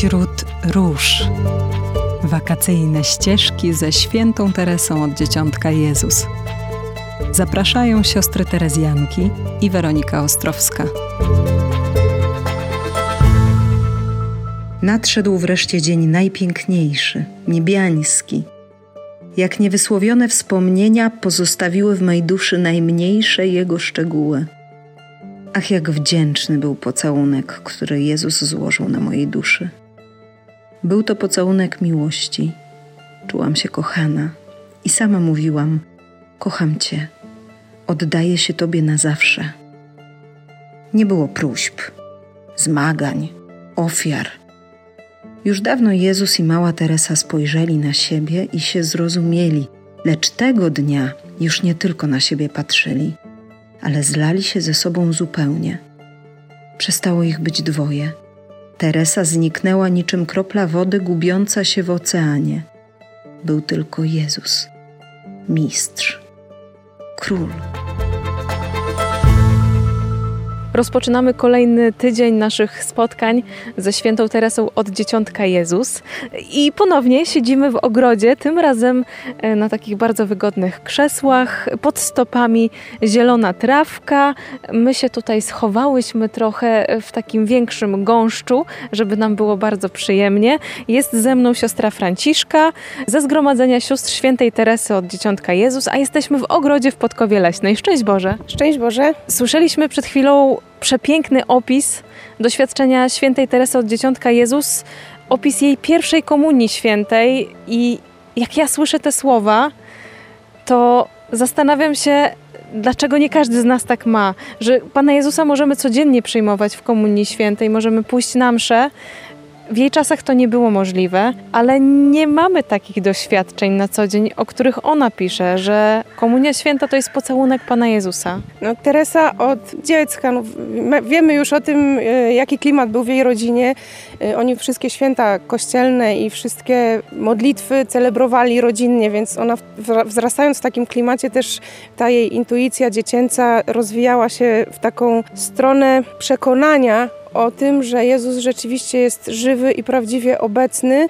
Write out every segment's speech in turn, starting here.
Wśród róż. Wakacyjne ścieżki ze świętą Teresą od Dzieciątka Jezus. Zapraszają siostry Terezjanki i Weronika Ostrowska. Nadszedł wreszcie dzień najpiękniejszy, niebiański. Jak niewysłowione wspomnienia pozostawiły w mej duszy najmniejsze jego szczegóły. Ach, jak wdzięczny był pocałunek, który Jezus złożył na mojej duszy. Był to pocałunek miłości. Czułam się kochana i sama mówiłam: Kocham Cię, oddaję się Tobie na zawsze. Nie było próśb, zmagań, ofiar. Już dawno Jezus i mała Teresa spojrzeli na siebie i się zrozumieli, lecz tego dnia już nie tylko na siebie patrzyli, ale zlali się ze sobą zupełnie. Przestało ich być dwoje Teresa zniknęła niczym kropla wody gubiąca się w oceanie. Był tylko Jezus, mistrz, król. Rozpoczynamy kolejny tydzień naszych spotkań ze świętą Teresą od Dzieciątka Jezus i ponownie siedzimy w ogrodzie, tym razem e, na takich bardzo wygodnych krzesłach, pod stopami zielona trawka. My się tutaj schowałyśmy trochę w takim większym gąszczu, żeby nam było bardzo przyjemnie. Jest ze mną siostra Franciszka ze Zgromadzenia Sióstr Świętej Teresy od Dzieciątka Jezus, a jesteśmy w ogrodzie w Podkowie Leśnej. Szczęść Boże! Szczęść Boże! Słyszeliśmy przed chwilą przepiękny opis doświadczenia świętej Teresy od Dzieciątka Jezus, opis jej pierwszej komunii świętej. I jak ja słyszę te słowa, to zastanawiam się, dlaczego nie każdy z nas tak ma, że Pana Jezusa możemy codziennie przyjmować w komunii świętej, możemy pójść na mszę, w jej czasach to nie było możliwe, ale nie mamy takich doświadczeń na co dzień, o których ona pisze, że Komunia Święta to jest pocałunek Pana Jezusa. No, Teresa od dziecka, no, wiemy już o tym, e, jaki klimat był w jej rodzinie. E, oni wszystkie święta kościelne i wszystkie modlitwy celebrowali rodzinnie, więc ona wzrastając w takim klimacie też ta jej intuicja dziecięca rozwijała się w taką stronę przekonania o tym, że Jezus rzeczywiście jest żywy i prawdziwie obecny,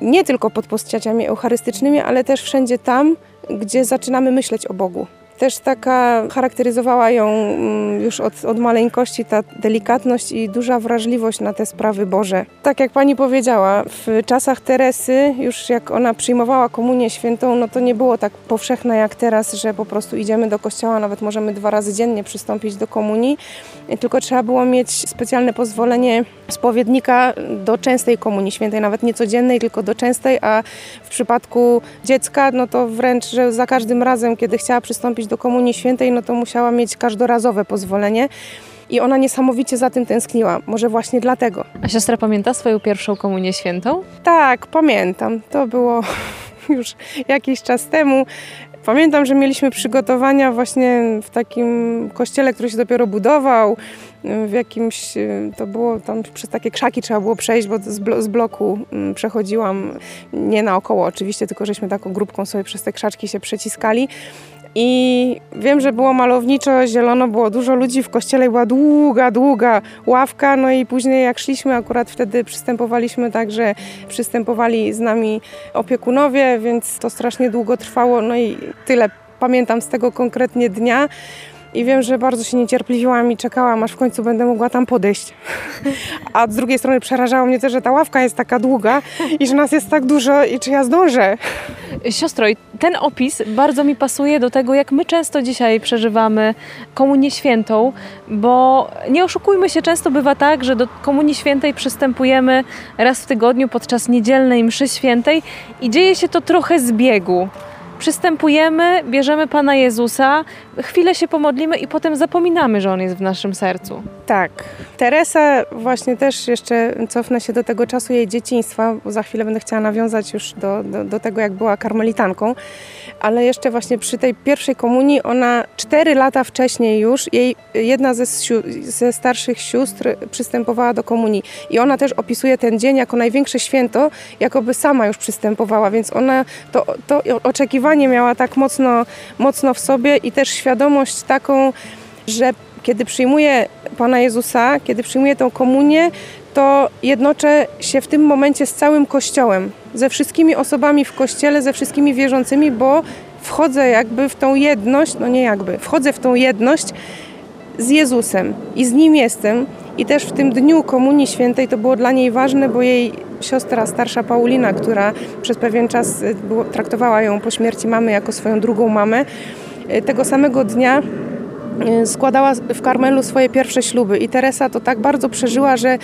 nie tylko pod postaciami eucharystycznymi, ale też wszędzie tam, gdzie zaczynamy myśleć o Bogu. Też taka charakteryzowała ją mm, już od, od maleńkości ta delikatność i duża wrażliwość na te sprawy Boże. Tak jak pani powiedziała, w czasach Teresy, już jak ona przyjmowała komunię świętą, no to nie było tak powszechne jak teraz, że po prostu idziemy do kościoła, nawet możemy dwa razy dziennie przystąpić do komunii, tylko trzeba było mieć specjalne pozwolenie spowiednika do częstej komunii świętej, nawet nie codziennej, tylko do częstej, a w przypadku dziecka, no to wręcz, że za każdym razem, kiedy chciała przystąpić do Komunii Świętej, no to musiała mieć każdorazowe pozwolenie. I ona niesamowicie za tym tęskniła. Może właśnie dlatego. A siostra pamięta swoją pierwszą komunię świętą? Tak, pamiętam. To było już jakiś czas temu. Pamiętam, że mieliśmy przygotowania właśnie w takim kościele, który się dopiero budował. W jakimś, to było tam przez takie krzaki trzeba było przejść, bo z, blo z bloku mm, przechodziłam, nie naokoło oczywiście, tylko żeśmy taką grupką sobie przez te krzaczki się przeciskali. I wiem, że było malowniczo, zielono, było dużo ludzi w kościele, była długa, długa ławka. No i później, jak szliśmy, akurat wtedy przystępowaliśmy tak, że przystępowali z nami opiekunowie, więc to strasznie długo trwało. No i tyle pamiętam z tego konkretnie dnia. I wiem, że bardzo się niecierpliwiłam i czekałam, aż w końcu będę mogła tam podejść. A z drugiej strony przerażało mnie też, że ta ławka jest taka długa i że nas jest tak dużo i czy ja zdążę. Siostro, ten opis bardzo mi pasuje do tego, jak my często dzisiaj przeżywamy Komunię Świętą, bo nie oszukujmy się, często bywa tak, że do Komunii Świętej przystępujemy raz w tygodniu podczas niedzielnej mszy świętej i dzieje się to trochę z biegu przystępujemy, bierzemy Pana Jezusa, chwilę się pomodlimy i potem zapominamy, że On jest w naszym sercu. Tak. Teresa właśnie też jeszcze cofnę się do tego czasu jej dzieciństwa, bo za chwilę będę chciała nawiązać już do, do, do tego, jak była karmelitanką, ale jeszcze właśnie przy tej pierwszej komunii ona cztery lata wcześniej już, jej jedna ze, ze starszych sióstr przystępowała do komunii i ona też opisuje ten dzień jako największe święto, jakoby sama już przystępowała, więc ona to, to oczekiwanie miała tak mocno, mocno w sobie i też świadomość taką, że kiedy przyjmuję Pana Jezusa, kiedy przyjmuję tą komunię, to jednoczę się w tym momencie z całym Kościołem, ze wszystkimi osobami w Kościele, ze wszystkimi wierzącymi, bo wchodzę jakby w tą jedność, no nie jakby, wchodzę w tą jedność z Jezusem i z Nim jestem. I też w tym dniu Komunii Świętej to było dla niej ważne, bo jej siostra starsza Paulina, która przez pewien czas y, traktowała ją po śmierci mamy jako swoją drugą mamę, y, tego samego dnia y, składała w Karmelu swoje pierwsze śluby i Teresa to tak bardzo przeżyła, że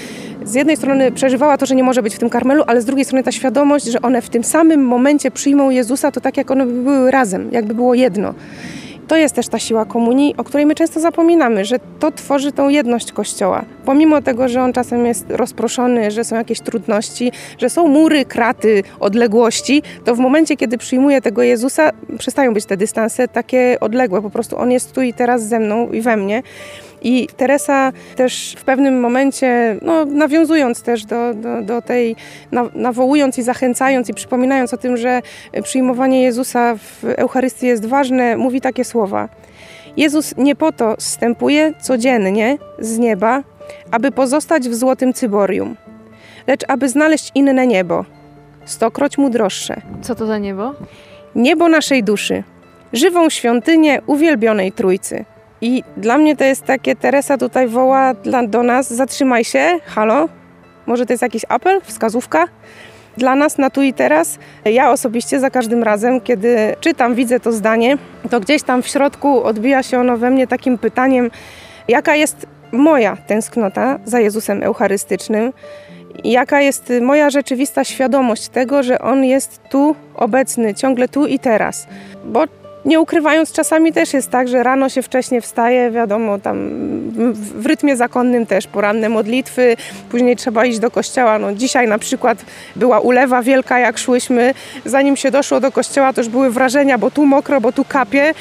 z jednej strony przeżywała to, że nie może być w tym Karmelu, ale z drugiej strony ta świadomość, że one w tym samym momencie przyjmą Jezusa, to tak jak one by były razem, jakby było jedno. To jest też ta siła komunii, o której my często zapominamy, że to tworzy tą jedność Kościoła. Pomimo tego, że on czasem jest rozproszony, że są jakieś trudności, że są mury, kraty, odległości, to w momencie, kiedy przyjmuje tego Jezusa, przestają być te dystanse takie odległe. Po prostu on jest tu i teraz ze mną i we mnie. I Teresa też w pewnym momencie, no, nawiązując też do, do, do tej, nawołując i zachęcając i przypominając o tym, że przyjmowanie Jezusa w Eucharystii jest ważne, mówi takie słowa. Jezus nie po to zstępuje codziennie z nieba, aby pozostać w złotym cyborium, lecz aby znaleźć inne niebo, stokroć mu droższe. Co to za niebo? Niebo naszej duszy, żywą świątynię uwielbionej Trójcy – i dla mnie to jest takie, Teresa tutaj woła dla, do nas, zatrzymaj się, halo, może to jest jakiś apel, wskazówka? Dla nas na tu i teraz, ja osobiście za każdym razem, kiedy czytam, widzę to zdanie, to gdzieś tam w środku odbija się ono we mnie takim pytaniem, jaka jest moja tęsknota za Jezusem Eucharystycznym, jaka jest moja rzeczywista świadomość tego, że On jest tu obecny, ciągle tu i teraz. Bo nie ukrywając, czasami też jest tak, że rano się wcześniej wstaje, wiadomo, tam w rytmie zakonnym też poranne modlitwy, później trzeba iść do kościoła. No, dzisiaj na przykład była ulewa wielka, jak szłyśmy. Zanim się doszło do kościoła, to już były wrażenia, bo tu mokro, bo tu kapie.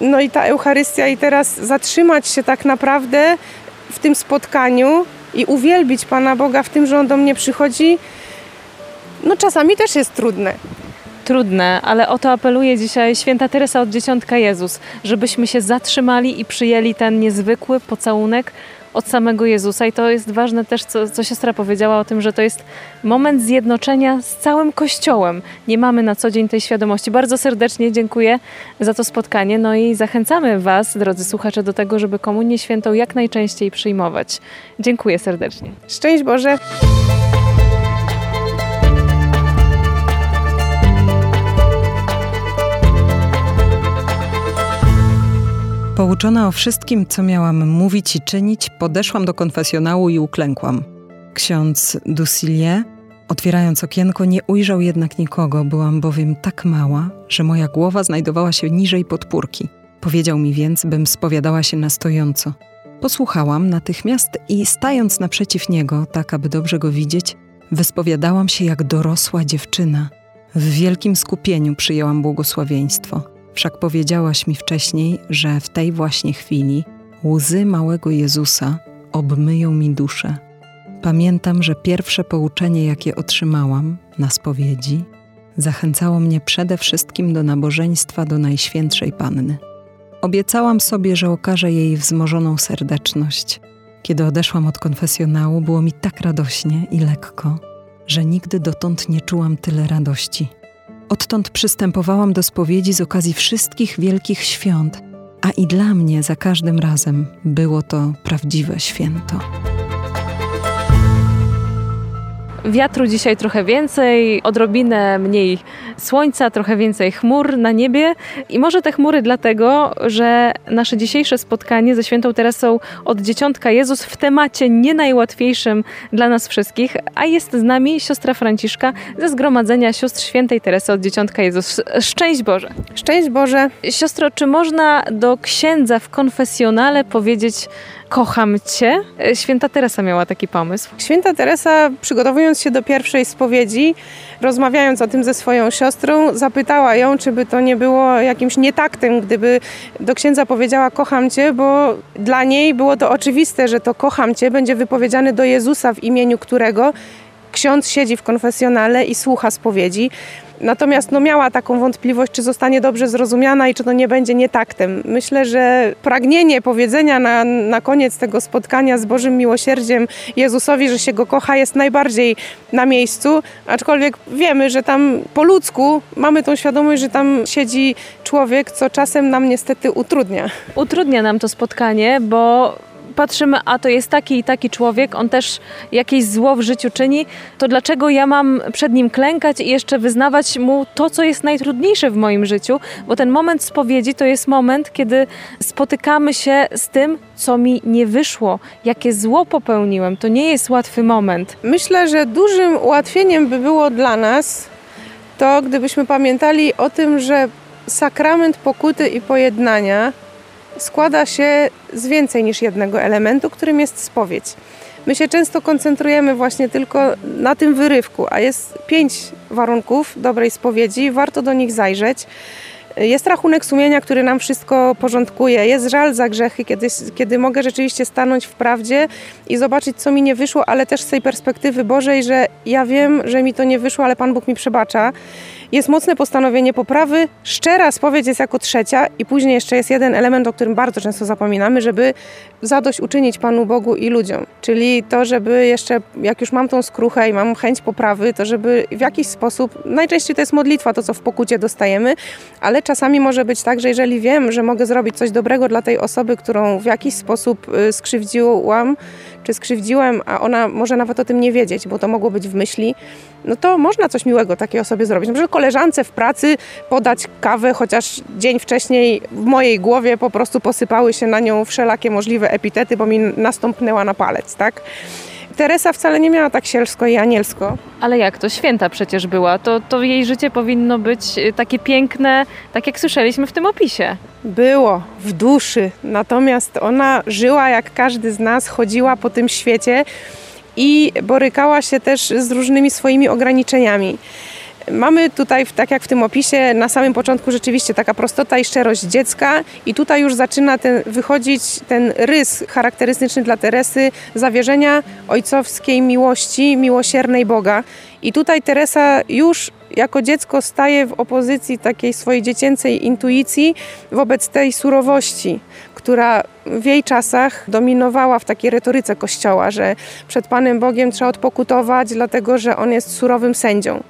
No i ta Eucharystia i teraz zatrzymać się tak naprawdę w tym spotkaniu i uwielbić Pana Boga w tym, że On do mnie przychodzi, no czasami też jest trudne trudne, ale o to apeluje dzisiaj święta Teresa od Dzieciątka Jezus, żebyśmy się zatrzymali i przyjęli ten niezwykły pocałunek od samego Jezusa. I to jest ważne też, co, co siostra powiedziała o tym, że to jest moment zjednoczenia z całym Kościołem. Nie mamy na co dzień tej świadomości. Bardzo serdecznie dziękuję za to spotkanie. No i zachęcamy Was, drodzy słuchacze, do tego, żeby Komunię Świętą jak najczęściej przyjmować. Dziękuję serdecznie. Szczęść Boże! Pouczona o wszystkim, co miałam mówić i czynić, podeszłam do konfesjonału i uklękłam. Ksiądz Dusillier, otwierając okienko, nie ujrzał jednak nikogo, byłam bowiem tak mała, że moja głowa znajdowała się niżej podpórki. Powiedział mi więc, bym spowiadała się na stojąco. Posłuchałam natychmiast i stając naprzeciw niego, tak aby dobrze go widzieć, wyspowiadałam się jak dorosła dziewczyna. W wielkim skupieniu przyjęłam błogosławieństwo. Wszak powiedziałaś mi wcześniej, że w tej właśnie chwili łzy małego Jezusa obmyją mi duszę. Pamiętam, że pierwsze pouczenie, jakie otrzymałam na spowiedzi, zachęcało mnie przede wszystkim do nabożeństwa do Najświętszej Panny. Obiecałam sobie, że okażę jej wzmożoną serdeczność. Kiedy odeszłam od konfesjonału, było mi tak radośnie i lekko, że nigdy dotąd nie czułam tyle radości. Odtąd przystępowałam do spowiedzi z okazji wszystkich wielkich świąt, a i dla mnie za każdym razem było to prawdziwe święto. Wiatru dzisiaj trochę więcej, odrobinę mniej słońca, trochę więcej chmur na niebie. I może te chmury dlatego, że nasze dzisiejsze spotkanie ze świętą Teresą od Dzieciątka Jezus w temacie nie najłatwiejszym dla nas wszystkich, a jest z nami siostra Franciszka ze Zgromadzenia Sióstr Świętej Teresy od Dzieciątka Jezus. Szczęść Boże! Szczęść Boże! Siostro, czy można do księdza w konfesjonale powiedzieć kocham cię. E, święta Teresa miała taki pomysł. Święta Teresa, przygotowując się do pierwszej spowiedzi, rozmawiając o tym ze swoją siostrą, zapytała ją, czy by to nie było jakimś nietaktem, gdyby do księdza powiedziała kocham cię, bo dla niej było to oczywiste, że to kocham cię będzie wypowiedziane do Jezusa, w imieniu którego ksiądz siedzi w konfesjonale i słucha spowiedzi. Natomiast no, miała taką wątpliwość, czy zostanie dobrze zrozumiana i czy to nie będzie nietaktem. Myślę, że pragnienie powiedzenia na, na koniec tego spotkania z Bożym Miłosierdziem Jezusowi, że się go kocha, jest najbardziej na miejscu, aczkolwiek wiemy, że tam po ludzku mamy tą świadomość, że tam siedzi człowiek, co czasem nam niestety utrudnia. Utrudnia nam to spotkanie, bo patrzymy, a to jest taki i taki człowiek, on też jakieś zło w życiu czyni, to dlaczego ja mam przed nim klękać i jeszcze wyznawać mu to, co jest najtrudniejsze w moim życiu? Bo ten moment spowiedzi to jest moment, kiedy spotykamy się z tym, co mi nie wyszło, jakie zło popełniłem. To nie jest łatwy moment. Myślę, że dużym ułatwieniem by było dla nas to, gdybyśmy pamiętali o tym, że sakrament pokuty i pojednania składa się z więcej niż jednego elementu, którym jest spowiedź. My się często koncentrujemy właśnie tylko na tym wyrywku, a jest pięć warunków dobrej spowiedzi, warto do nich zajrzeć. Jest rachunek sumienia, który nam wszystko porządkuje. Jest żal za grzechy, kiedy, kiedy mogę rzeczywiście stanąć w prawdzie i zobaczyć, co mi nie wyszło, ale też z tej perspektywy Bożej, że ja wiem, że mi to nie wyszło, ale Pan Bóg mi przebacza. Jest mocne postanowienie poprawy, szczera spowiedź jest jako trzecia i później jeszcze jest jeden element, o którym bardzo często zapominamy, żeby zadośćuczynić Panu Bogu i ludziom. Czyli to, żeby jeszcze, jak już mam tą skruchę i mam chęć poprawy, to żeby w jakiś sposób, najczęściej to jest modlitwa, to co w pokucie dostajemy, ale czasami może być tak, że jeżeli wiem, że mogę zrobić coś dobrego dla tej osoby, którą w jakiś sposób y, skrzywdziłam, czy skrzywdziłem, a ona może nawet o tym nie wiedzieć, bo to mogło być w myśli, no to można coś miłego takiej osobie zrobić. Na przykład koleżance w pracy podać kawę, chociaż dzień wcześniej w mojej głowie po prostu posypały się na nią wszelakie możliwe epitety, bo mi nastąpnęła na palec, tak? Teresa wcale nie miała tak sielsko i anielsko. Ale jak to? Święta przecież była. To, to jej życie powinno być y, takie piękne, tak jak słyszeliśmy w tym opisie. Było w duszy, natomiast ona żyła jak każdy z nas, chodziła po tym świecie i borykała się też z różnymi swoimi ograniczeniami. Mamy tutaj, tak jak w tym opisie, na samym początku rzeczywiście taka prostota i szczerość dziecka i tutaj już zaczyna ten, wychodzić ten rys charakterystyczny dla Teresy zawierzenia ojcowskiej miłości, miłosiernej Boga. I tutaj Teresa już jako dziecko staje w opozycji takiej swojej dziecięcej intuicji wobec tej surowości, która w jej czasach dominowała w takiej retoryce Kościoła, że przed Panem Bogiem trzeba odpokutować, dlatego że On jest surowym sędzią.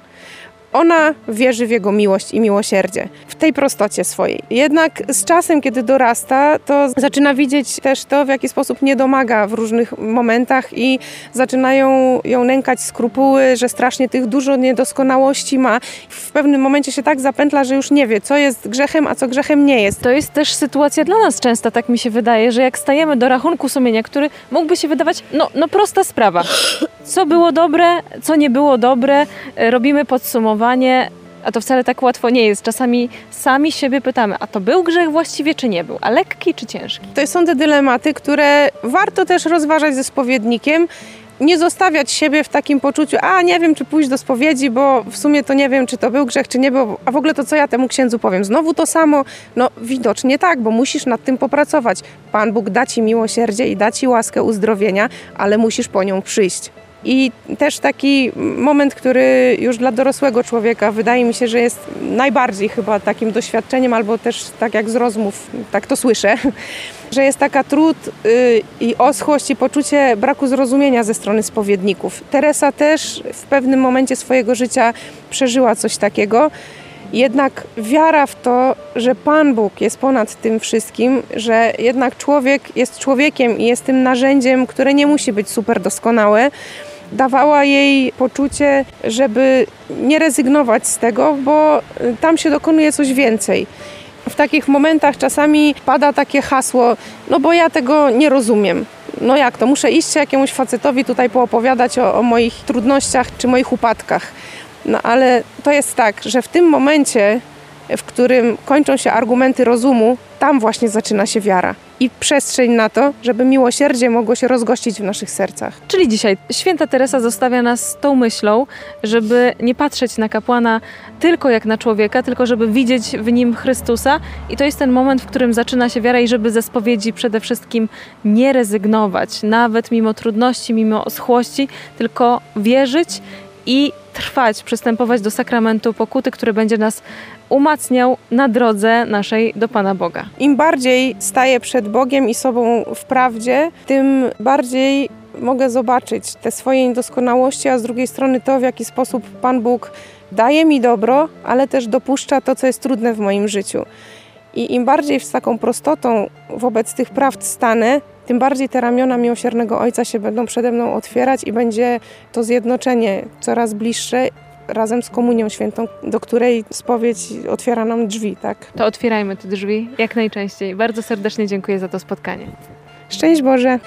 Ona wierzy w Jego miłość i miłosierdzie, w tej prostocie swojej. Jednak z czasem, kiedy dorasta, to zaczyna widzieć też to, w jaki sposób nie domaga w różnych momentach i zaczynają ją nękać skrupuły, że strasznie tych dużo niedoskonałości ma. W pewnym momencie się tak zapętla, że już nie wie, co jest grzechem, a co grzechem nie jest. To jest też sytuacja dla nas często, tak mi się wydaje, że jak stajemy do rachunku sumienia, który mógłby się wydawać, no, no prosta sprawa. Co było dobre, co nie było dobre, robimy podsumowanie a to wcale tak łatwo nie jest. Czasami sami siebie pytamy, a to był grzech właściwie, czy nie był? A lekki, czy ciężki? To są te dylematy, które warto też rozważać ze spowiednikiem. Nie zostawiać siebie w takim poczuciu, a nie wiem, czy pójść do spowiedzi, bo w sumie to nie wiem, czy to był grzech, czy nie był, a w ogóle to co ja temu księdzu powiem? Znowu to samo? No widocznie tak, bo musisz nad tym popracować. Pan Bóg da ci miłosierdzie i da ci łaskę uzdrowienia, ale musisz po nią przyjść. I też taki moment, który już dla dorosłego człowieka wydaje mi się, że jest najbardziej chyba takim doświadczeniem, albo też tak jak z rozmów, tak to słyszę, że jest taka trud y, i oschłość i poczucie braku zrozumienia ze strony spowiedników. Teresa też w pewnym momencie swojego życia przeżyła coś takiego. Jednak wiara w to, że Pan Bóg jest ponad tym wszystkim, że jednak człowiek jest człowiekiem i jest tym narzędziem, które nie musi być super doskonałe, dawała jej poczucie, żeby nie rezygnować z tego, bo y, tam się dokonuje coś więcej. W takich momentach czasami pada takie hasło, no bo ja tego nie rozumiem. No jak to, muszę iść jakiemuś facetowi tutaj poopowiadać o, o moich trudnościach czy moich upadkach. No ale to jest tak, że w tym momencie, w którym kończą się argumenty rozumu, tam właśnie zaczyna się wiara i przestrzeń na to, żeby miłosierdzie mogło się rozgościć w naszych sercach. Czyli dzisiaj święta Teresa zostawia nas tą myślą, żeby nie patrzeć na kapłana tylko jak na człowieka, tylko żeby widzieć w nim Chrystusa i to jest ten moment, w którym zaczyna się wiara i żeby ze spowiedzi przede wszystkim nie rezygnować, nawet mimo trudności, mimo oschłości, tylko wierzyć i trwać, przystępować do sakramentu pokuty, który będzie nas umacniał na drodze naszej do Pana Boga. Im bardziej staję przed Bogiem i sobą w prawdzie, tym bardziej mogę zobaczyć te swoje niedoskonałości, a z drugiej strony to, w jaki sposób Pan Bóg daje mi dobro, ale też dopuszcza to, co jest trudne w moim życiu. I im bardziej z taką prostotą wobec tych prawd stanę, tym bardziej te ramiona miłosiernego Ojca się będą przede mną otwierać i będzie to zjednoczenie coraz bliższe razem z Komunią Świętą, do której spowiedź otwiera nam drzwi, tak? To otwierajmy te drzwi jak najczęściej. Bardzo serdecznie dziękuję za to spotkanie. Szczęść Boże!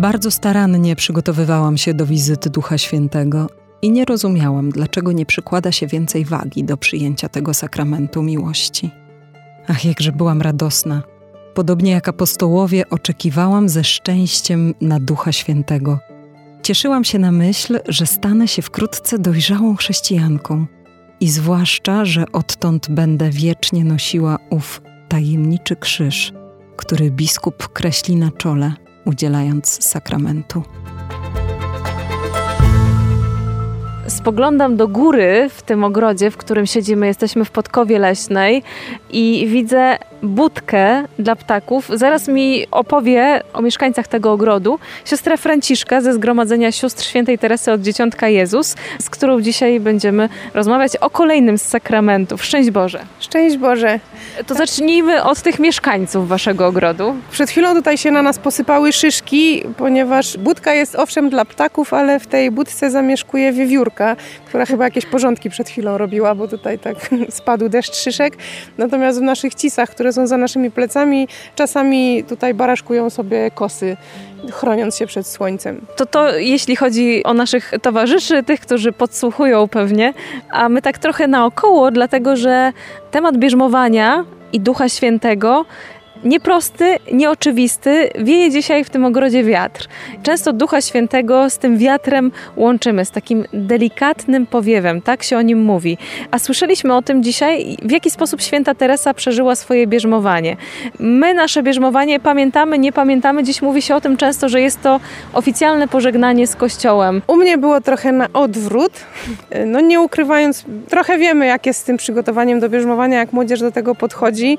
Bardzo starannie przygotowywałam się do wizyty Ducha Świętego i nie rozumiałam, dlaczego nie przykłada się więcej wagi do przyjęcia tego sakramentu miłości. Ach, jakże byłam radosna. Podobnie jak apostołowie, oczekiwałam ze szczęściem na Ducha Świętego. Cieszyłam się na myśl, że stanę się wkrótce dojrzałą chrześcijanką i zwłaszcza, że odtąd będę wiecznie nosiła ów tajemniczy krzyż, który biskup kreśli na czole udzielając sakramentu. Spoglądam do góry w tym ogrodzie, w którym siedzimy. Jesteśmy w Podkowie Leśnej i widzę budkę dla ptaków. Zaraz mi opowie o mieszkańcach tego ogrodu siostra Franciszka ze Zgromadzenia Sióstr Świętej Teresy od Dzieciątka Jezus, z którą dzisiaj będziemy rozmawiać o kolejnym z sakramentów. Szczęść Boże. Szczęść Boże. To zacznijmy od tych mieszkańców waszego ogrodu. Przed chwilą tutaj się na nas posypały szyszki, ponieważ budka jest owszem dla ptaków, ale w tej budce zamieszkuje wiewiórka, która chyba jakieś porządki przed chwilą robiła, bo tutaj tak spadł deszcz szyszek. Natomiast w naszych cisach, które są za naszymi plecami, czasami tutaj baraszkują sobie kosy chroniąc się przed słońcem. To to, jeśli chodzi o naszych towarzyszy, tych, którzy podsłuchują pewnie, a my tak trochę naokoło, dlatego że temat bierzmowania i Ducha Świętego nieprosty, nieoczywisty, wieje dzisiaj w tym ogrodzie wiatr. Często Ducha Świętego z tym wiatrem łączymy, z takim delikatnym powiewem, tak się o nim mówi. A słyszeliśmy o tym dzisiaj, w jaki sposób święta Teresa przeżyła swoje bierzmowanie. My nasze bierzmowanie pamiętamy, nie pamiętamy, dziś mówi się o tym często, że jest to oficjalne pożegnanie z Kościołem. U mnie było trochę na odwrót, no nie ukrywając, trochę wiemy jak jest z tym przygotowaniem do bierzmowania, jak młodzież do tego podchodzi.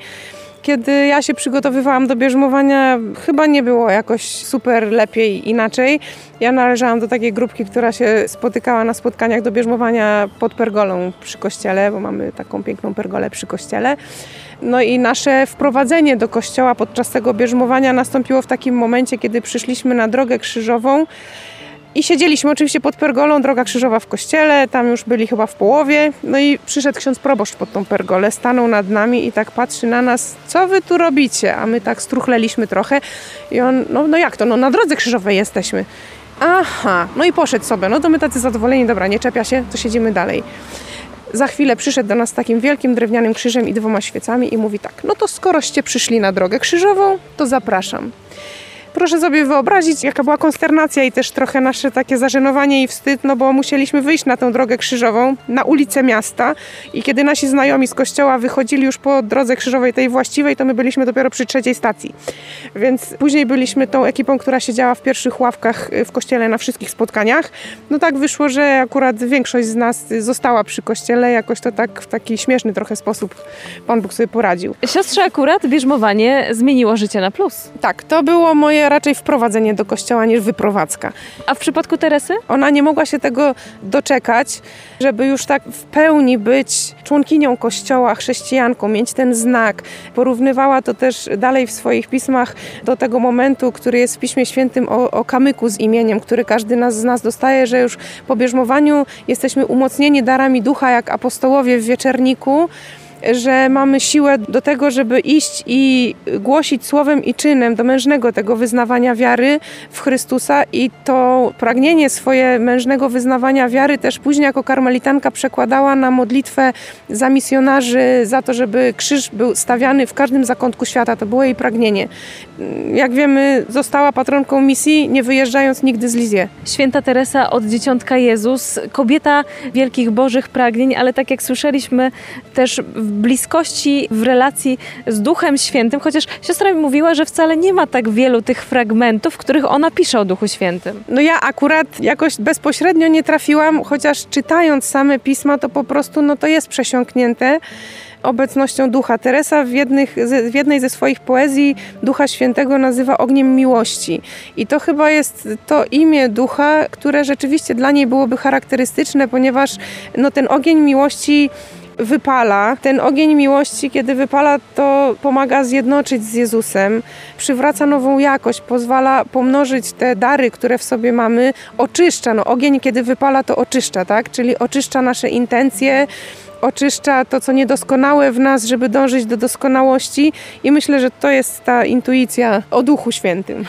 Kiedy ja się przygotowywałam do bierzmowania, chyba nie było jakoś super lepiej inaczej. Ja należałam do takiej grupki, która się spotykała na spotkaniach do bierzmowania pod pergolą przy kościele, bo mamy taką piękną pergolę przy kościele. No i nasze wprowadzenie do kościoła podczas tego bierzmowania nastąpiło w takim momencie, kiedy przyszliśmy na drogę krzyżową. I siedzieliśmy oczywiście pod pergolą, droga krzyżowa w kościele, tam już byli chyba w połowie. No i przyszedł ksiądz proboszcz pod tą pergolę, stanął nad nami i tak patrzy na nas, co wy tu robicie? A my tak struchleliśmy trochę i on, no, no jak to, no na drodze krzyżowej jesteśmy. Aha, no i poszedł sobie, no to my tacy zadowoleni, dobra, nie czepia się, to siedzimy dalej. Za chwilę przyszedł do nas z takim wielkim drewnianym krzyżem i dwoma świecami i mówi tak, no to skoroście przyszli na drogę krzyżową, to zapraszam. Proszę sobie wyobrazić, jaka była konsternacja i też trochę nasze takie zażenowanie i wstyd, no bo musieliśmy wyjść na tę drogę krzyżową, na ulicę miasta i kiedy nasi znajomi z kościoła wychodzili już po drodze krzyżowej tej właściwej, to my byliśmy dopiero przy trzeciej stacji. Więc później byliśmy tą ekipą, która siedziała w pierwszych ławkach w kościele na wszystkich spotkaniach. No tak wyszło, że akurat większość z nas została przy kościele, jakoś to tak w taki śmieszny trochę sposób Pan Bóg sobie poradził. Siostrze akurat bierzmowanie zmieniło życie na plus. Tak, to było moje raczej wprowadzenie do kościoła niż wyprowadzka. A w przypadku Teresy? Ona nie mogła się tego doczekać, żeby już tak w pełni być członkinią kościoła, chrześcijanką, mieć ten znak. Porównywała to też dalej w swoich pismach do tego momentu, który jest w Piśmie Świętym o, o kamyku z imieniem, który każdy nas, z nas dostaje, że już po bierzmowaniu jesteśmy umocnieni darami ducha, jak apostołowie w wieczerniku że mamy siłę do tego, żeby iść i głosić słowem i czynem do mężnego tego wyznawania wiary w Chrystusa i to pragnienie swoje mężnego wyznawania wiary też później jako karmelitanka przekładała na modlitwę za misjonarzy, za to, żeby krzyż był stawiany w każdym zakątku świata. To było jej pragnienie. Jak wiemy, została patronką misji, nie wyjeżdżając nigdy z Lizie. Święta Teresa od Dzieciątka Jezus, kobieta wielkich bożych pragnień, ale tak jak słyszeliśmy też w bliskości, w relacji z Duchem Świętym, chociaż siostra mi mówiła, że wcale nie ma tak wielu tych fragmentów, w których ona pisze o Duchu Świętym. No ja akurat jakoś bezpośrednio nie trafiłam, chociaż czytając same pisma, to po prostu no to jest przesiąknięte obecnością ducha. Teresa w, jednych, w jednej ze swoich poezji Ducha Świętego nazywa ogniem miłości. I to chyba jest to imię ducha, które rzeczywiście dla niej byłoby charakterystyczne, ponieważ no, ten ogień miłości wypala. Ten ogień miłości, kiedy wypala, to pomaga zjednoczyć z Jezusem, przywraca nową jakość, pozwala pomnożyć te dary, które w sobie mamy, oczyszcza. No, ogień, kiedy wypala, to oczyszcza, tak? Czyli oczyszcza nasze intencje, oczyszcza to, co niedoskonałe w nas, żeby dążyć do doskonałości. I myślę, że to jest ta intuicja o Duchu Świętym.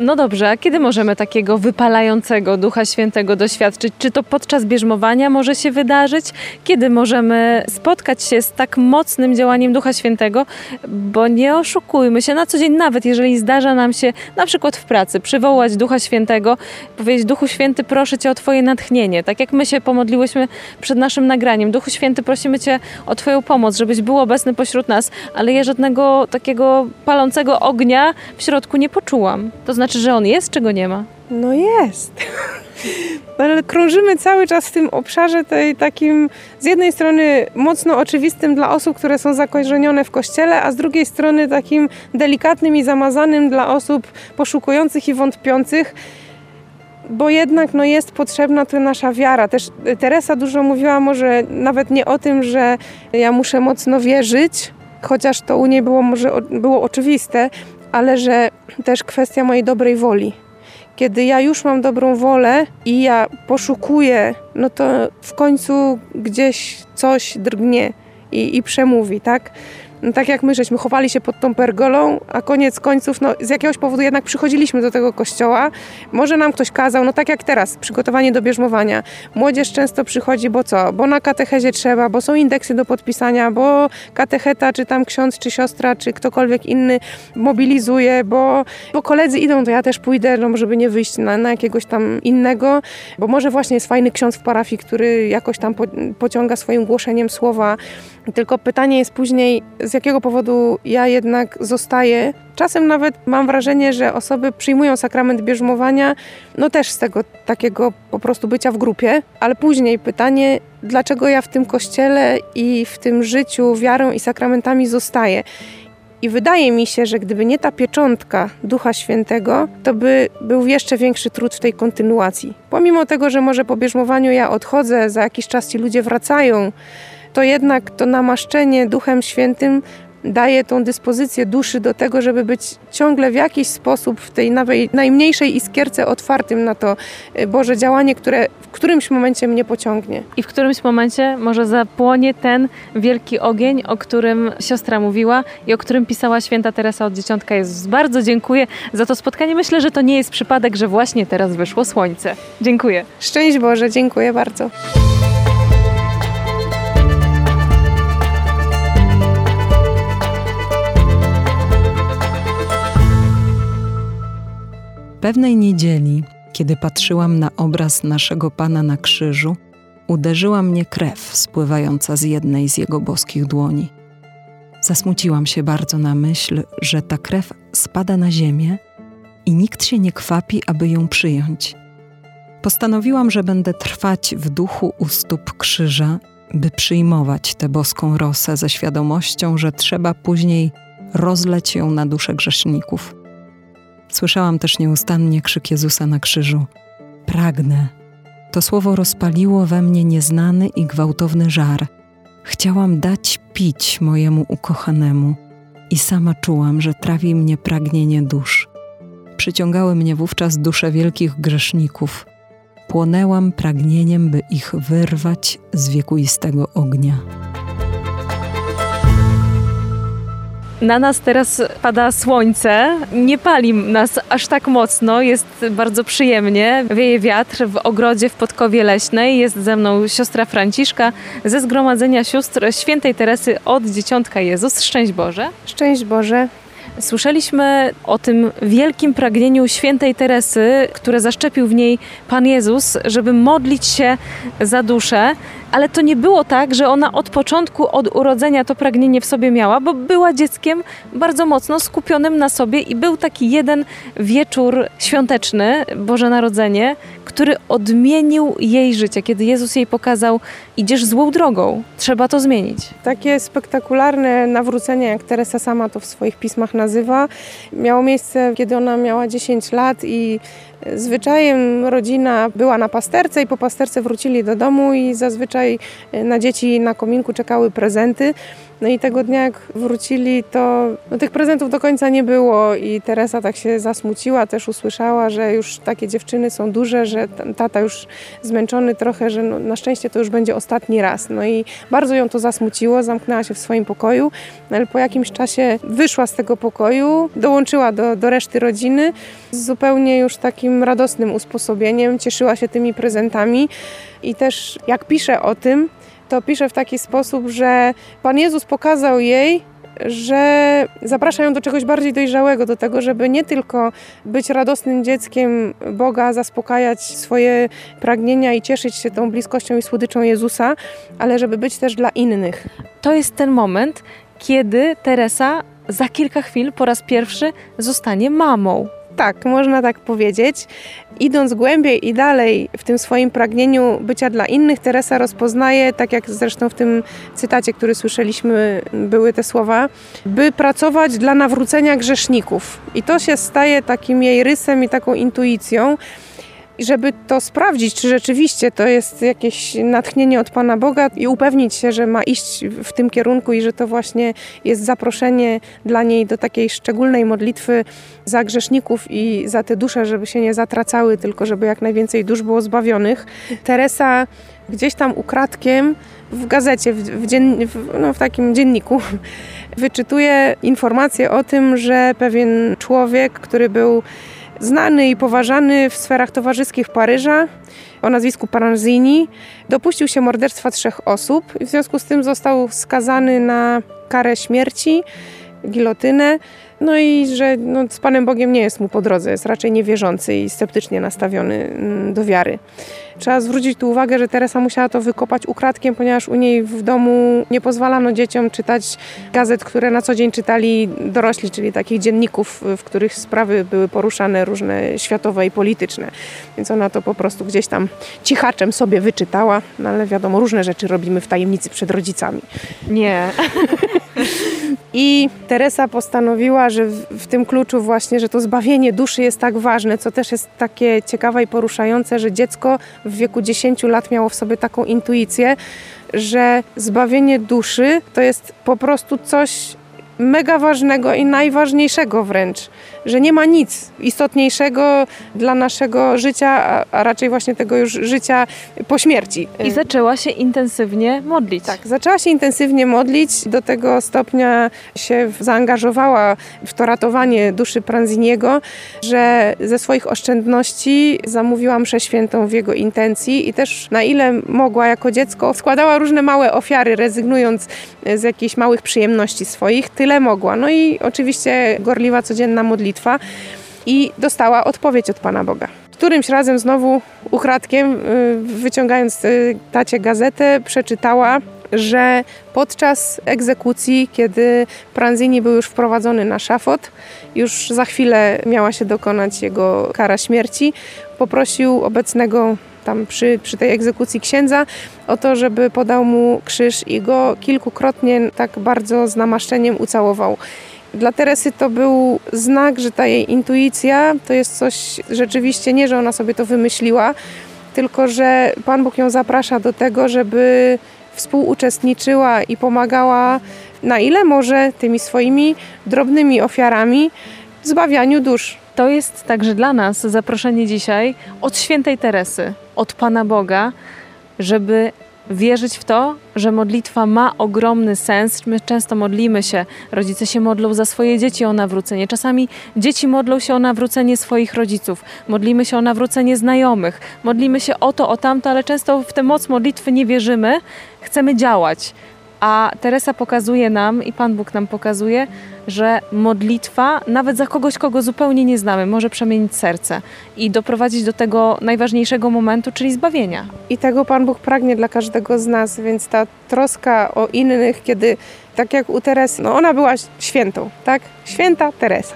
No dobrze, a kiedy możemy takiego wypalającego Ducha Świętego doświadczyć? Czy to podczas bierzmowania może się wydarzyć? Kiedy możemy spotkać się z tak mocnym działaniem Ducha Świętego? Bo nie oszukujmy się, na co dzień nawet jeżeli zdarza nam się na przykład w pracy przywołać Ducha Świętego, powiedzieć Duchu Święty proszę Cię o Twoje natchnienie. Tak jak my się pomodliłyśmy przed naszym nagraniem. Duchu Święty prosimy Cię o Twoją pomoc, żebyś był obecny pośród nas, ale ja żadnego takiego palącego ognia w środku nie poczułam. To znaczy znaczy, że on jest, czy go nie ma? No jest. Ale krążymy cały czas w tym obszarze tej takim z jednej strony mocno oczywistym dla osób, które są zakorzenione w kościele, a z drugiej strony takim delikatnym i zamazanym dla osób poszukujących i wątpiących bo jednak no, jest potrzebna tu nasza wiara. Też Teresa dużo mówiła może nawet nie o tym, że ja muszę mocno wierzyć, chociaż to u niej było może było oczywiste, ale że też kwestia mojej dobrej woli. Kiedy ja już mam dobrą wolę i ja poszukuję, no to w końcu gdzieś coś drgnie i, i przemówi, tak? No, tak jak my żeśmy chowali się pod tą pergolą, a koniec końców, no, z jakiegoś powodu jednak przychodziliśmy do tego kościoła. Może nam ktoś kazał, no tak jak teraz, przygotowanie do bierzmowania. Młodzież często przychodzi, bo co? Bo na katechezie trzeba, bo są indeksy do podpisania, bo katecheta, czy tam ksiądz, czy siostra, czy ktokolwiek inny mobilizuje, bo, bo koledzy idą, to ja też pójdę, no, żeby nie wyjść na, na jakiegoś tam innego, bo może właśnie jest fajny ksiądz w parafii, który jakoś tam po, pociąga swoim głoszeniem słowa. Tylko pytanie jest później, z jakiego powodu ja jednak zostaję. Czasem nawet mam wrażenie, że osoby przyjmują sakrament bierzmowania, no też z tego takiego po prostu bycia w grupie, ale później pytanie, dlaczego ja w tym kościele i w tym życiu wiarą i sakramentami zostaję. I wydaje mi się, że gdyby nie ta pieczątka Ducha Świętego, to by był jeszcze większy trud w tej kontynuacji. Pomimo tego, że może po bierzmowaniu ja odchodzę, za jakiś czas ci ludzie wracają, to jednak to namaszczenie Duchem Świętym daje tą dyspozycję duszy do tego, żeby być ciągle w jakiś sposób w tej najmniejszej iskierce otwartym na to y, Boże działanie, które w którymś momencie mnie pociągnie. I w którymś momencie może zapłonie ten wielki ogień, o którym siostra mówiła i o którym pisała święta Teresa od Dzieciątka Jezus. Bardzo dziękuję za to spotkanie. Myślę, że to nie jest przypadek, że właśnie teraz wyszło słońce. Dziękuję. Szczęść Boże, dziękuję bardzo. Pewnej niedzieli, kiedy patrzyłam na obraz naszego Pana na krzyżu, uderzyła mnie krew spływająca z jednej z jego boskich dłoni. Zasmuciłam się bardzo na myśl, że ta krew spada na ziemię i nikt się nie kwapi, aby ją przyjąć. Postanowiłam, że będę trwać w duchu u stóp krzyża, by przyjmować tę boską rosę ze świadomością, że trzeba później rozleć ją na dusze grzeszników. Słyszałam też nieustannie krzyk Jezusa na krzyżu: Pragnę. To słowo rozpaliło we mnie nieznany i gwałtowny żar. Chciałam dać pić mojemu ukochanemu i sama czułam, że trawi mnie pragnienie dusz. Przyciągały mnie wówczas dusze wielkich grzeszników. Płonęłam pragnieniem, by ich wyrwać z wiekuistego ognia. Na nas teraz pada słońce, nie pali nas aż tak mocno, jest bardzo przyjemnie. Wieje wiatr w ogrodzie w Podkowie Leśnej. Jest ze mną siostra Franciszka ze Zgromadzenia Sióstr Świętej Teresy od Dzieciątka Jezus. Szczęść Boże. Szczęść Boże. Słyszeliśmy o tym wielkim pragnieniu świętej Teresy, które zaszczepił w niej Pan Jezus, żeby modlić się za duszę. Ale to nie było tak, że ona od początku, od urodzenia to pragnienie w sobie miała, bo była dzieckiem bardzo mocno skupionym na sobie i był taki jeden wieczór świąteczny, Boże Narodzenie, który odmienił jej życie, kiedy Jezus jej pokazał, idziesz złą drogą, trzeba to zmienić. Takie spektakularne nawrócenie, jak Teresa sama to w swoich pismach nazywa, miało miejsce, kiedy ona miała 10 lat i Zwyczajem rodzina była na pasterce i po pasterce wrócili do domu i zazwyczaj na dzieci na kominku czekały prezenty. No i tego dnia, jak wrócili, to no, tych prezentów do końca nie było i Teresa tak się zasmuciła, też usłyszała, że już takie dziewczyny są duże, że tata już zmęczony trochę, że no, na szczęście to już będzie ostatni raz. No i bardzo ją to zasmuciło, zamknęła się w swoim pokoju, no, ale po jakimś czasie wyszła z tego pokoju, dołączyła do, do reszty rodziny z zupełnie już takim radosnym usposobieniem, cieszyła się tymi prezentami i też jak pisze o tym, to pisze w taki sposób, że Pan Jezus pokazał jej, że zaprasza ją do czegoś bardziej dojrzałego, do tego, żeby nie tylko być radosnym dzieckiem Boga, zaspokajać swoje pragnienia i cieszyć się tą bliskością i słodyczą Jezusa, ale żeby być też dla innych. To jest ten moment, kiedy Teresa za kilka chwil po raz pierwszy zostanie mamą tak, można tak powiedzieć. Idąc głębiej i dalej w tym swoim pragnieniu bycia dla innych, Teresa rozpoznaje, tak jak zresztą w tym cytacie, który słyszeliśmy, były te słowa, by pracować dla nawrócenia grzeszników. I to się staje takim jej rysem i taką intuicją. I żeby to sprawdzić, czy rzeczywiście to jest jakieś natchnienie od Pana Boga i upewnić się, że ma iść w tym kierunku i że to właśnie jest zaproszenie dla niej do takiej szczególnej modlitwy za grzeszników i za te dusze, żeby się nie zatracały, tylko żeby jak najwięcej dusz było zbawionych. Teresa gdzieś tam ukradkiem w gazecie, w, w, dzien, w, no, w takim dzienniku, wyczytuje informację o tym, że pewien człowiek, który był znany i poważany w sferach towarzyskich Paryża o nazwisku Paranzini, dopuścił się morderstwa trzech osób i w związku z tym został skazany na karę śmierci, gilotynę. No i że no, z Panem Bogiem nie jest mu po drodze, jest raczej niewierzący i sceptycznie nastawiony mm, do wiary. Trzeba zwrócić tu uwagę, że Teresa musiała to wykopać ukradkiem, ponieważ u niej w domu nie pozwalano dzieciom czytać gazet, które na co dzień czytali dorośli, czyli takich dzienników, w których sprawy były poruszane różne światowe i polityczne. Więc ona to po prostu gdzieś tam cichaczem sobie wyczytała, no ale wiadomo, różne rzeczy robimy w tajemnicy przed rodzicami. Nie. I Teresa postanowiła, że w, tym kluczu właśnie, że to zbawienie duszy jest tak ważne, co też jest takie ciekawe i poruszające, że dziecko w wieku 10 lat miało w sobie taką intuicję, że zbawienie duszy to jest po prostu coś mega ważnego i najważniejszego wręcz że nie ma nic istotniejszego dla naszego życia, a, raczej właśnie tego już życia po śmierci. I zaczęła się intensywnie modlić. Tak, zaczęła się intensywnie modlić, do tego stopnia się zaangażowała w to ratowanie duszy Pranziniego, że ze swoich oszczędności zamówiła mszę świętą w jego intencji i też na ile mogła jako dziecko składała różne małe ofiary, rezygnując z jakichś małych przyjemności swoich, tyle mogła. No i oczywiście gorliwa codzienna modlitwa modlitwa i dostała odpowiedź od Pana Boga. Którymś razem znowu ukradkiem, y, wyciągając y, tacie gazetę, przeczytała, że podczas egzekucji, kiedy Pranzini był już wprowadzony na szafot, już za chwilę miała się dokonać jego kara śmierci, poprosił obecnego tam przy, przy tej egzekucji księdza o to, żeby podał mu krzyż i go kilkukrotnie tak bardzo z namaszczeniem ucałował. Dla Teresy to był znak, że ta jej intuicja to jest coś rzeczywiście nie, że ona sobie to wymyśliła, tylko że Pan Bóg ją zaprasza do tego, żeby współuczestniczyła i pomagała na ile może tymi swoimi drobnymi ofiarami zbawianiu dusz. To jest także dla nas zaproszenie dzisiaj od świętej Teresy, od Pana Boga, żeby wierzyć w to, że modlitwa ma ogromny sens. My często modlimy się, rodzice się modlą za swoje dzieci o nawrócenie. Czasami dzieci modlą się o nawrócenie swoich rodziców, modlimy się o nawrócenie znajomych, modlimy się o to, o tamto, ale często w tę moc modlitwy nie wierzymy, chcemy działać. A Teresa pokazuje nam i Pan Bóg nam pokazuje, że modlitwa, nawet za kogoś, kogo zupełnie nie znamy, może przemienić serce i doprowadzić do tego najważniejszego momentu, czyli zbawienia. I tego Pan Bóg pragnie dla każdego z nas, więc ta troska o innych, kiedy tak jak u Teresy, no ona była świętą, tak? Święta Teresa.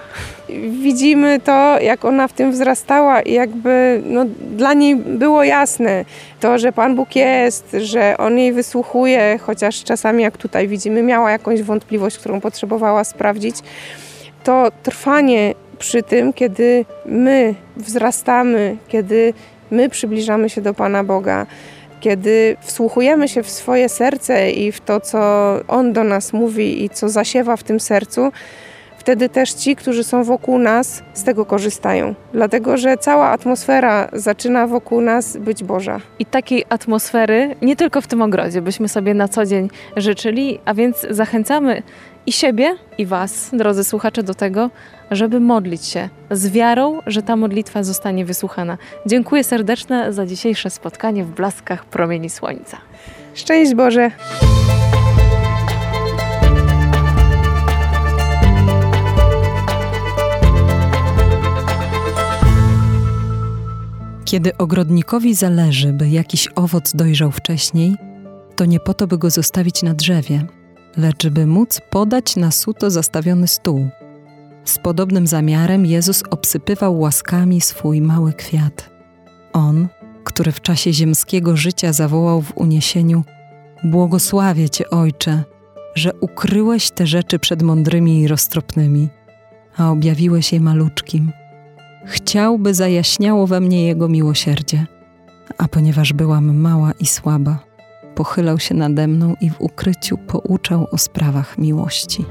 Widzimy to, jak ona w tym wzrastała i jakby no, dla niej było jasne to, że Pan Bóg jest, że On jej wysłuchuje, chociaż czasami jak tutaj widzimy, miała jakąś wątpliwość, którą potrzebowała sprawdzić. To trwanie przy tym, kiedy my wzrastamy, kiedy my przybliżamy się do Pana Boga, kiedy wsłuchujemy się w swoje serce i w to, co On do nas mówi i co zasiewa w tym sercu, wtedy też ci, którzy są wokół nas, z tego korzystają. Dlatego, że cała atmosfera zaczyna wokół nas być Boża. I takiej atmosfery nie tylko w tym ogrodzie byśmy sobie na co dzień życzyli, a więc zachęcamy i siebie, i Was, drodzy słuchacze, do tego, żeby modlić się z wiarą, że ta modlitwa zostanie wysłuchana. Dziękuję serdecznie za dzisiejsze spotkanie w blaskach promieni słońca. Szczęść Boże! Kiedy ogrodnikowi zależy, by jakiś owoc dojrzał wcześniej, to nie po to, by go zostawić na drzewie, lecz by móc podać na suto zastawiony stół. Z podobnym zamiarem Jezus obsypywał łaskami swój mały kwiat. On, który w czasie ziemskiego życia zawołał w uniesieniu: Błogosławię Cię, Ojcze, że ukryłeś te rzeczy przed mądrymi i roztropnymi, a objawiłeś je maluczkim. Chciałby zajaśniało we mnie Jego miłosierdzie, a ponieważ byłam mała i słaba, pochylał się nade mną i w ukryciu pouczał o sprawach miłości.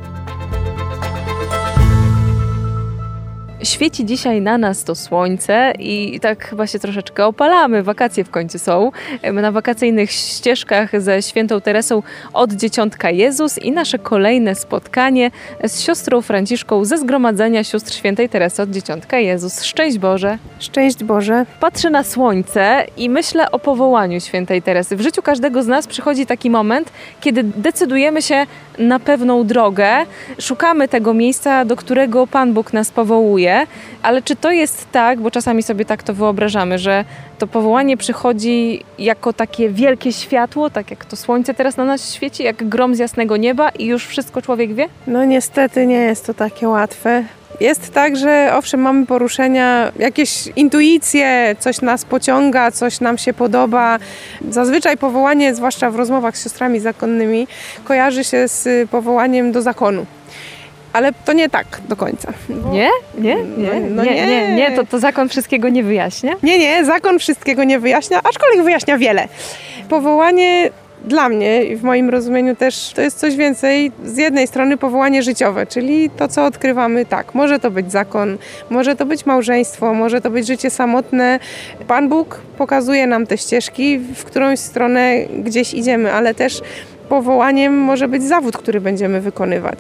Świeci dzisiaj na nas to słońce i tak chyba się troszeczkę opalamy. Wakacje w końcu są. Na wakacyjnych ścieżkach ze świętą Teresą od Dzieciątka Jezus i nasze kolejne spotkanie z siostrą Franciszką ze Zgromadzenia Sióstr Świętej Teresy od Dzieciątka Jezus. Szczęść Boże! Szczęść Boże! Patrzę na słońce i myślę o powołaniu Świętej Teresy. W życiu każdego z nas przychodzi taki moment, kiedy decydujemy się na pewną drogę, szukamy tego miejsca, do którego Pan Bóg nas powołuje ale czy to jest tak, bo czasami sobie tak to wyobrażamy, że to powołanie przychodzi jako takie wielkie światło, tak jak to słońce teraz na nas świeci, jak grom z jasnego nieba i już wszystko człowiek wie? No niestety nie jest to takie łatwe. Jest tak, że owszem, mamy poruszenia, jakieś intuicje, coś nas pociąga, coś nam się podoba. Zazwyczaj powołanie, zwłaszcza w rozmowach z siostrami zakonnymi, kojarzy się z powołaniem do zakonu. Ale to nie tak do końca. Nie? Nie? Nie? No, no nie, nie, nie, to, to zakon wszystkiego nie wyjaśnia? Nie, nie, zakon wszystkiego nie wyjaśnia, aczkolwiek wyjaśnia wiele. Powołanie dla mnie i w moim rozumieniu też to jest coś więcej. Z jednej strony powołanie życiowe, czyli to, co odkrywamy, tak, może to być zakon, może to być małżeństwo, może to być życie samotne. Pan Bóg pokazuje nam te ścieżki, w którąś stronę gdzieś idziemy, ale też powołaniem może być zawód, który będziemy wykonywać.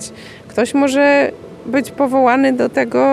Ktoś może być powołany do tego,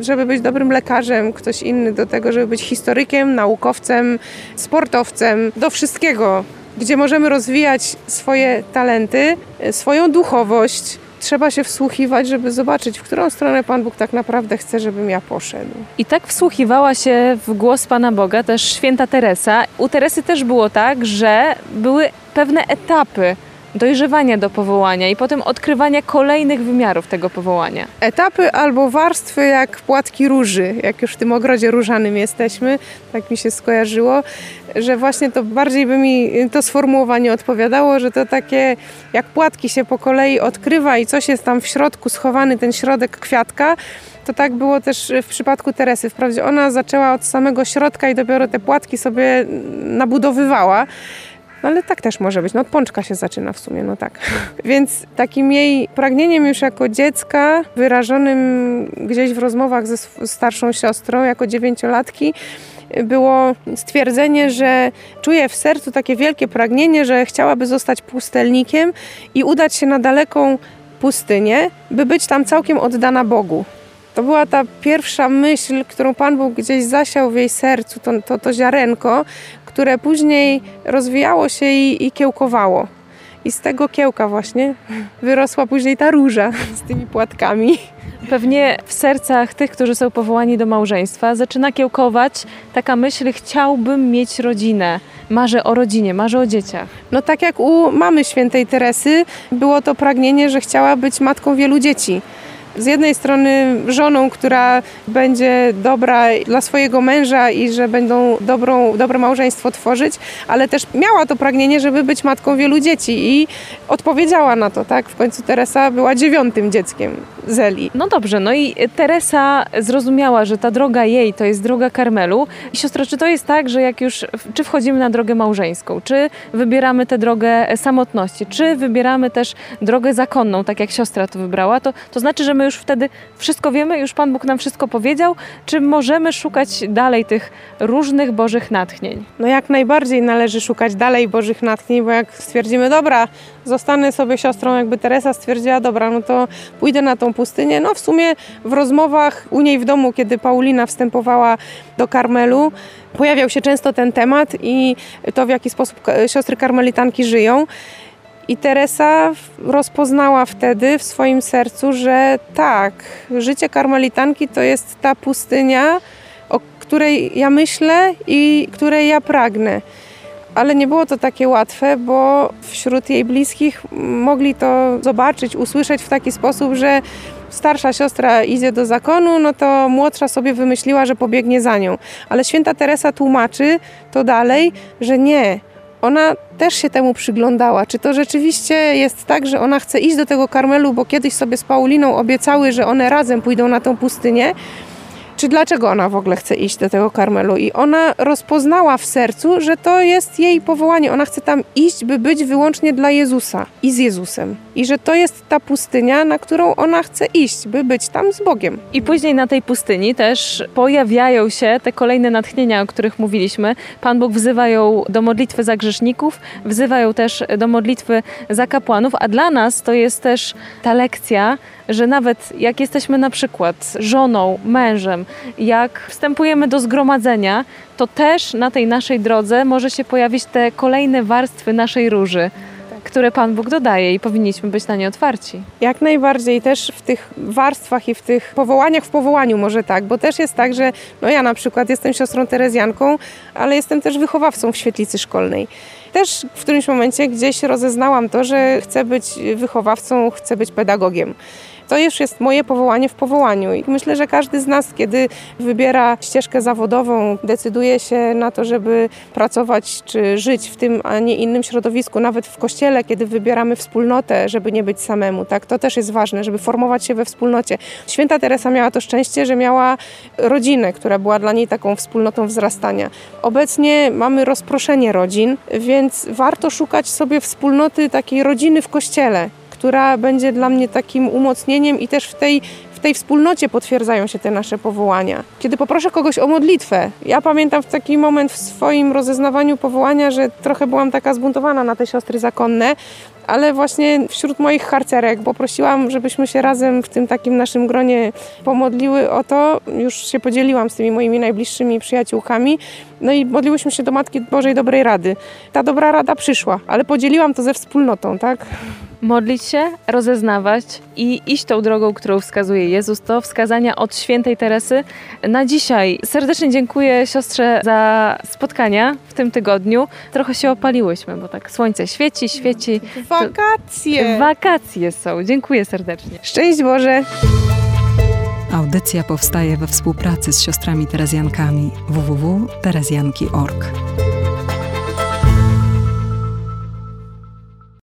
żeby być dobrym lekarzem, ktoś inny do tego, żeby być historykiem, naukowcem, sportowcem, do wszystkiego, gdzie możemy rozwijać swoje talenty, swoją duchowość. Trzeba się wsłuchiwać, żeby zobaczyć, w którą stronę Pan Bóg tak naprawdę chce, żebym ja poszedł. I tak wsłuchiwała się w głos Pana Boga też święta Teresa. U Teresy też było tak, że były pewne etapy dojrzewania do powołania i potem odkrywania kolejnych wymiarów tego powołania. Etapy albo warstwy jak płatki róży, jak już w tym ogrodzie różanym jesteśmy, tak mi się skojarzyło, że właśnie to bardziej by mi to sformułowanie odpowiadało, że to takie jak płatki się po kolei odkrywa i coś jest tam w środku schowany, ten środek kwiatka, to tak było też w przypadku Teresy. Wprawdzie ona zaczęła od samego środka i dopiero te płatki sobie nabudowywała. No ale tak też może być. No od pączka się zaczyna w sumie, no tak. Więc takim jej pragnieniem już jako dziecka, wyrażonym gdzieś w rozmowach ze starszą siostrą, jako dziewięciolatki, było stwierdzenie, że czuje w sercu takie wielkie pragnienie, że chciałaby zostać pustelnikiem i udać się na daleką pustynię, by być tam całkiem oddana Bogu. To była ta pierwsza myśl, którą Pan Bóg gdzieś zasiał w jej sercu, to, to, to ziarenko, które później rozwijało się i, i kiełkowało. I z tego kiełka właśnie wyrosła później ta róża z tymi płatkami. Pewnie w sercach tych, którzy są powołani do małżeństwa, zaczyna kiełkować taka myśl: chciałbym mieć rodzinę. Marzę o rodzinie, marzę o dzieciach. No tak jak u mamy świętej Teresy, było to pragnienie, że chciała być matką wielu dzieci z jednej strony żoną, która będzie dobra dla swojego męża i że będą dobrą, dobre małżeństwo tworzyć, ale też miała to pragnienie, żeby być matką wielu dzieci i odpowiedziała na to, tak? W końcu Teresa była dziewiątym dzieckiem Zeli. No dobrze, no i Teresa zrozumiała, że ta droga jej to jest droga Karmelu. Siostro, czy to jest tak, że jak już, czy wchodzimy na drogę małżeńską, czy wybieramy tę drogę samotności, czy wybieramy też drogę zakonną, tak jak siostra to wybrała, to, to znaczy, że my już wtedy wszystko wiemy, już Pan Bóg nam wszystko powiedział, czy możemy szukać dalej tych różnych Bożych natchnień? No jak najbardziej należy szukać dalej Bożych natchnień, bo jak stwierdzimy, dobra, zostanę sobie siostrą, jakby Teresa stwierdziła, dobra, no to pójdę na tą pustynię. No w sumie w rozmowach u niej w domu, kiedy Paulina wstępowała do Karmelu, pojawiał się często ten temat i to w jaki sposób siostry karmelitanki żyją. I Teresa rozpoznała wtedy w swoim sercu, że tak, życie karmelitanki to jest ta pustynia, o której ja myślę i której ja pragnę. Ale nie było to takie łatwe, bo wśród jej bliskich mogli to zobaczyć, usłyszeć w taki sposób, że starsza siostra idzie do zakonu, no to młodsza sobie wymyśliła, że pobiegnie za nią. Ale święta Teresa tłumaczy to dalej, że nie, ona też się temu przyglądała. Czy to rzeczywiście jest tak, że ona chce iść do tego Karmelu, bo kiedyś sobie z Pauliną obiecały, że one razem pójdą na tą pustynię? Czy dlaczego ona w ogóle chce iść do tego Karmelu. I ona rozpoznała w sercu, że to jest jej powołanie. Ona chce tam iść, by być wyłącznie dla Jezusa i z Jezusem. I że to jest ta pustynia, na którą ona chce iść, by być tam z Bogiem. I później na tej pustyni też pojawiają się te kolejne natchnienia, o których mówiliśmy. Pan Bóg wzywa ją do modlitwy za grzeszników, wzywa ją też do modlitwy za kapłanów, a dla nas to jest też ta lekcja, że nawet jak jesteśmy na przykład żoną, mężem, jak wstępujemy do zgromadzenia, to też na tej naszej drodze może się pojawić te kolejne warstwy naszej róży które Pan Bóg dodaje i powinniśmy być na nie otwarci. Jak najbardziej też w tych warstwach i w tych powołaniach w powołaniu może tak, bo też jest tak, że no ja na przykład jestem siostrą Terezjanką, ale jestem też wychowawcą w świetlicy szkolnej. Też w którymś momencie gdzieś rozeznałam to, że chcę być wychowawcą, chcę być pedagogiem. To już jest moje powołanie w powołaniu. I myślę, że każdy z nas, kiedy wybiera ścieżkę zawodową, decyduje się na to, żeby pracować czy żyć w tym, a nie innym środowisku, nawet w kościele, kiedy wybieramy wspólnotę, żeby nie być samemu, tak? To też jest ważne, żeby formować się we wspólnocie. Święta Teresa miała to szczęście, że miała rodzinę, która była dla niej taką wspólnotą wzrastania. Obecnie mamy rozproszenie rodzin, więc warto szukać sobie wspólnoty takiej rodziny w kościele, która będzie dla mnie takim umocnieniem i też w tej, w tej wspólnocie potwierdzają się te nasze powołania. Kiedy poproszę kogoś o modlitwę, ja pamiętam w taki moment w swoim rozeznawaniu powołania, że trochę byłam taka zbuntowana na te siostry zakonne, ale właśnie wśród moich harcerek poprosiłam, żebyśmy się razem w tym takim naszym gronie pomodliły o to. Już się podzieliłam z tymi moimi najbliższymi przyjaciółkami. No i modliłyśmy się do Matki Bożej Dobrej Rady. Ta dobra rada przyszła, ale podzieliłam to ze wspólnotą, tak? Modlić się, rozeznawać i iść tą drogą, którą wskazuje Jezus. To wskazania od świętej Teresy. Na dzisiaj serdecznie dziękuję siostrze za spotkania w tym tygodniu. Trochę się opaliłyśmy, bo tak słońce świeci, świeci. Wakacje! Wakacje są. Dziękuję serdecznie. Szczęść Boże! Audycja powstaje we współpracy z siostrami Terezjankami www.terezjanki.org.